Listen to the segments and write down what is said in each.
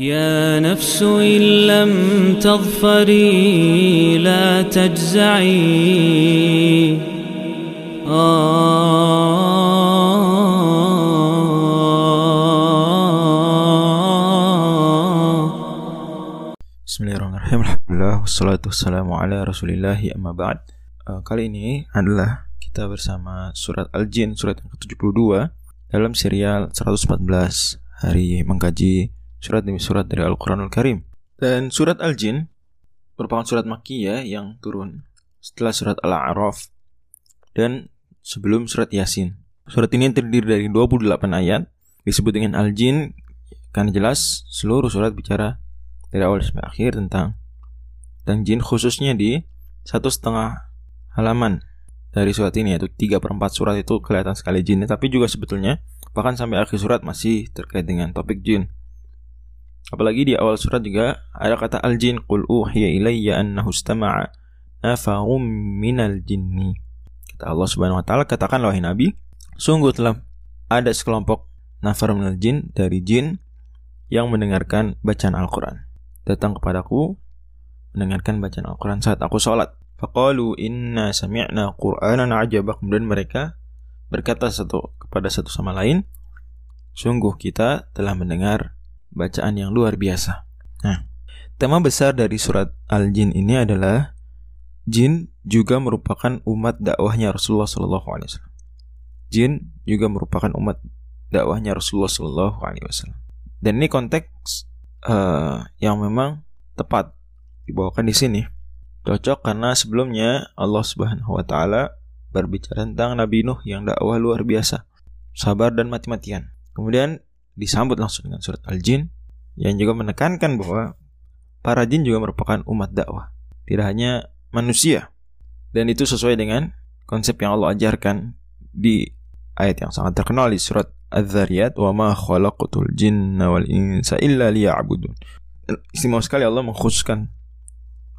يا نفس إن لم تظفري لا تجزعي Bismillahirrahmanirrahim Alhamdulillah Wassalatu wassalamu ala rasulillahi amma ba'd uh, Kali ini adalah kita bersama surat Al-Jin Surat yang ke-72 Dalam serial 114 Hari mengkaji surat demi surat dari Al-Quranul Karim. Dan surat Al-Jin Merupakan surat Makkiyah yang turun Setelah surat Al-A'raf Dan sebelum surat Yasin. Surat ini terdiri dari 28 ayat Disebut dengan Al-Jin Karena jelas seluruh surat bicara dari awal sampai akhir tentang tentang jin khususnya di satu setengah halaman dari surat ini yaitu tiga per empat surat itu kelihatan sekali jinnya tapi juga sebetulnya bahkan sampai akhir surat masih terkait dengan topik jin apalagi di awal surat juga ada kata al jin qul uhiya ilayya annahu istama'a nafarum minal jinni kata Allah Subhanahu wa taala katakan wahai nabi sungguh telah ada sekelompok nafar minal jin dari jin yang mendengarkan bacaan Al-Quran datang kepadaku mendengarkan bacaan Al-Quran saat aku sholat. Faqalu inna sami'na Qur'anan ajaba. Kemudian mereka berkata satu kepada satu sama lain, sungguh kita telah mendengar bacaan yang luar biasa. Nah, tema besar dari surat Al-Jin ini adalah jin juga merupakan umat dakwahnya Rasulullah Shallallahu Alaihi Wasallam. Jin juga merupakan umat dakwahnya Rasulullah Shallallahu Alaihi Wasallam. Dan ini konteks uh, yang memang tepat dibawakan di sini. Cocok karena sebelumnya Allah Subhanahu wa taala berbicara tentang Nabi Nuh yang dakwah luar biasa, sabar dan mati-matian. Kemudian disambut langsung dengan surat Al-Jin yang juga menekankan bahwa para jin juga merupakan umat dakwah, tidak hanya manusia. Dan itu sesuai dengan konsep yang Allah ajarkan di ayat yang sangat terkenal di surat Az-Zariyat wa ma khalaqtul jinna wal insa illa liya'budun. Istimewa sekali Allah mengkhususkan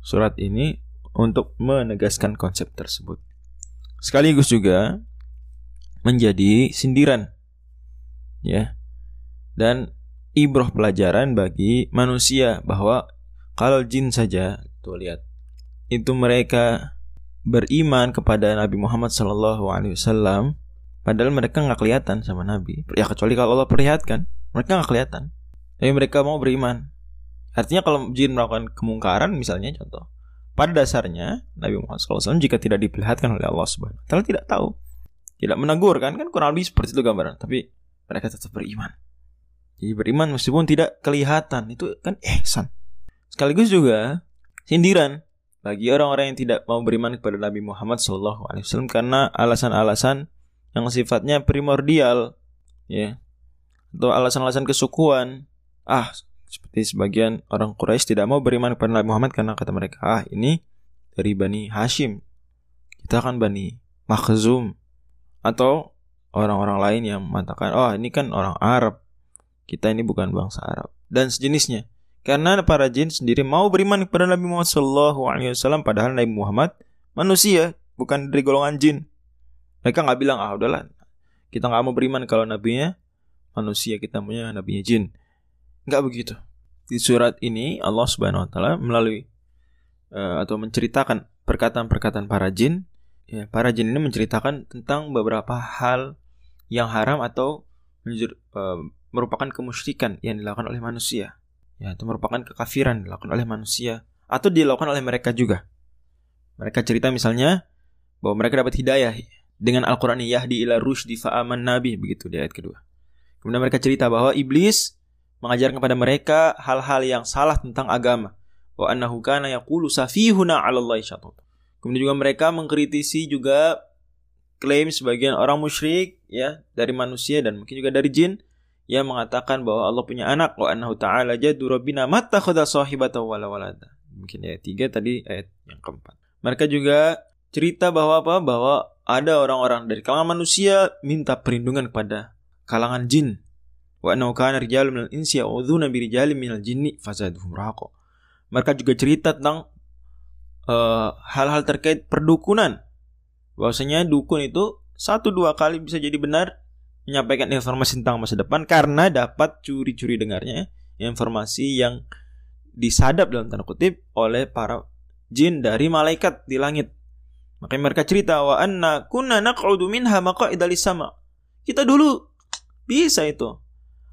surat ini untuk menegaskan konsep tersebut. Sekaligus juga menjadi sindiran ya. Dan ibroh pelajaran bagi manusia bahwa kalau jin saja tuh lihat itu mereka beriman kepada Nabi Muhammad wasallam Padahal mereka nggak kelihatan sama Nabi. Ya kecuali kalau Allah perlihatkan, mereka nggak kelihatan. Tapi mereka mau beriman. Artinya kalau jin melakukan kemungkaran, misalnya contoh, pada dasarnya Nabi Muhammad SAW jika tidak diperlihatkan oleh Allah Subhanahu Wa Taala tidak tahu, tidak menegur kan, kan kurang lebih seperti itu gambaran. Tapi mereka tetap beriman. Jadi beriman meskipun tidak kelihatan. Itu kan ihsan. Sekaligus juga sindiran bagi orang-orang yang tidak mau beriman kepada Nabi Muhammad SAW karena alasan-alasan yang sifatnya primordial ya atau alasan-alasan kesukuan. Ah seperti sebagian orang Quraisy tidak mau beriman kepada Nabi Muhammad karena kata mereka ah ini dari Bani Hashim. Kita kan Bani Makhzum. Atau orang-orang lain yang mengatakan oh ini kan orang Arab kita ini bukan bangsa Arab dan sejenisnya karena para jin sendiri mau beriman kepada Nabi Muhammad SAW padahal Nabi Muhammad manusia bukan dari golongan jin mereka nggak bilang ah udahlah kita nggak mau beriman kalau nabinya manusia kita punya nabinya jin. Nggak begitu. Di surat ini Allah Subhanahu Wa Taala melalui uh, atau menceritakan perkataan-perkataan para jin. Ya, para jin ini menceritakan tentang beberapa hal yang haram atau uh, merupakan kemusyrikan yang dilakukan oleh manusia. Ya, itu merupakan kekafiran dilakukan oleh manusia atau dilakukan oleh mereka juga. Mereka cerita misalnya bahwa mereka dapat hidayah dengan Al-Quran yahdi ila rushdi fa'aman nabi begitu di ayat kedua. Kemudian mereka cerita bahwa iblis mengajarkan kepada mereka hal-hal yang salah tentang agama. Wa annahu kana yaqulu safihuna 'ala Allah Kemudian juga mereka mengkritisi juga klaim sebagian orang musyrik ya dari manusia dan mungkin juga dari jin yang mengatakan bahwa Allah punya anak wa annahu ta'ala jadu rabbina mattakhadha sahibatan wala walada. Mungkin ayat 3 tadi ayat yang keempat. Mereka juga cerita bahwa apa? Bahwa ada orang-orang dari kalangan manusia minta perlindungan kepada kalangan jin. Wa annahu kana rijalun minal insi ya'udzuuna bi rijalin minal jinni fazaduhum raqa. Mereka juga cerita tentang eh, hal-hal uh, terkait perdukunan. Bahwasanya dukun itu satu dua kali bisa jadi benar menyampaikan informasi tentang masa depan karena dapat curi-curi dengarnya informasi yang disadap dalam tanda kutip oleh para jin dari malaikat di langit. Makanya mereka cerita wa anna kunna naq'udu minha maqa'ida sama. Kita dulu bisa itu.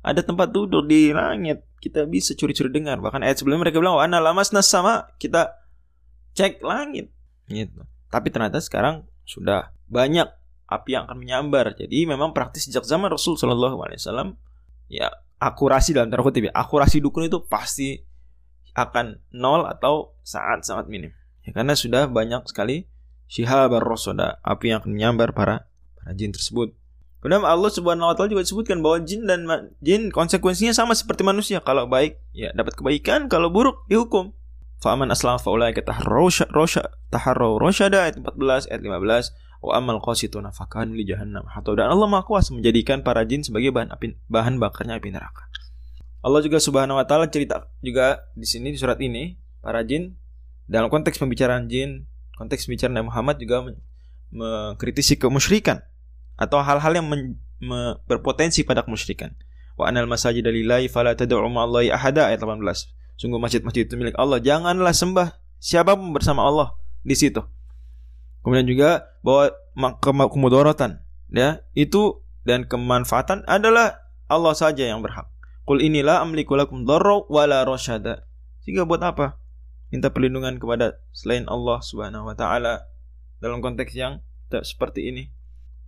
Ada tempat duduk di langit. Kita bisa curi-curi dengar. Bahkan ayat sebelumnya mereka bilang wa anna lamasna sama. Kita cek langit. Gitu. Tapi ternyata sekarang sudah banyak api yang akan menyambar. Jadi memang praktis sejak zaman Rasul Shallallahu Alaihi Wasallam ya akurasi dalam tanda kutip ya akurasi dukun itu pasti akan nol atau sangat sangat minim. Ya, karena sudah banyak sekali syihab rosoda api yang akan menyambar para para jin tersebut. Kemudian Allah Subhanahu wa taala juga disebutkan bahwa jin dan jin konsekuensinya sama seperti manusia. Kalau baik ya dapat kebaikan, kalau buruk dihukum. Fa'aman aslam fa'ulaika taharraw taharraw rosyada ayat 14 ayat 15 wa amal qasituna fakan li jahannam atau dan Allah Maha Kuasa menjadikan para jin sebagai bahan api bahan bakarnya api neraka. Allah juga Subhanahu wa taala cerita juga di sini di surat ini para jin dalam konteks pembicaraan jin, konteks pembicaraan Nabi Muhammad juga mengkritisi kemusyrikan atau hal-hal yang berpotensi pada kemusyrikan. Wa anal masajid lillahi fala tad'u ma'allahi ahada ayat 18. Sungguh masjid-masjid itu milik Allah, janganlah sembah siapa pun bersama Allah di situ. Kemudian juga bahwa kemudorotan ya itu dan kemanfaatan adalah Allah saja yang berhak. Qul inilah amliku lakum dharra wala rasyada. Sehingga buat apa? Minta perlindungan kepada selain Allah Subhanahu wa taala dalam konteks yang seperti ini.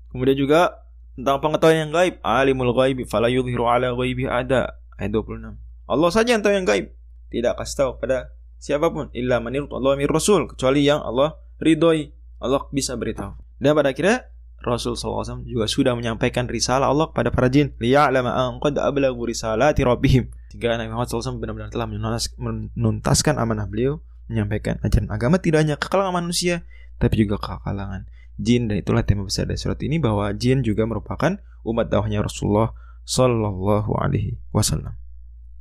Kemudian juga tentang pengetahuan yang gaib, alimul ghaibi fala yudhiru ala ghaibi ada. Ayat 26. Allah saja yang tahu yang gaib. Tidak kasih tahu pada siapa pun illa man Allah mir rasul kecuali yang Allah ridhoi Allah bisa beritahu. Dan pada akhirnya Rasul SAW juga sudah menyampaikan risalah Allah kepada para jin. Liya'lama an qad ablagu risalati rabbihim. Sehingga Nabi Muhammad SAW benar-benar telah menuntaskan amanah beliau menyampaikan ajaran agama tidak hanya ke kalangan manusia tapi juga ke kalangan jin dan itulah tema besar dari surat ini bahwa jin juga merupakan umat dakwahnya Rasulullah Sallallahu Alaihi Wasallam.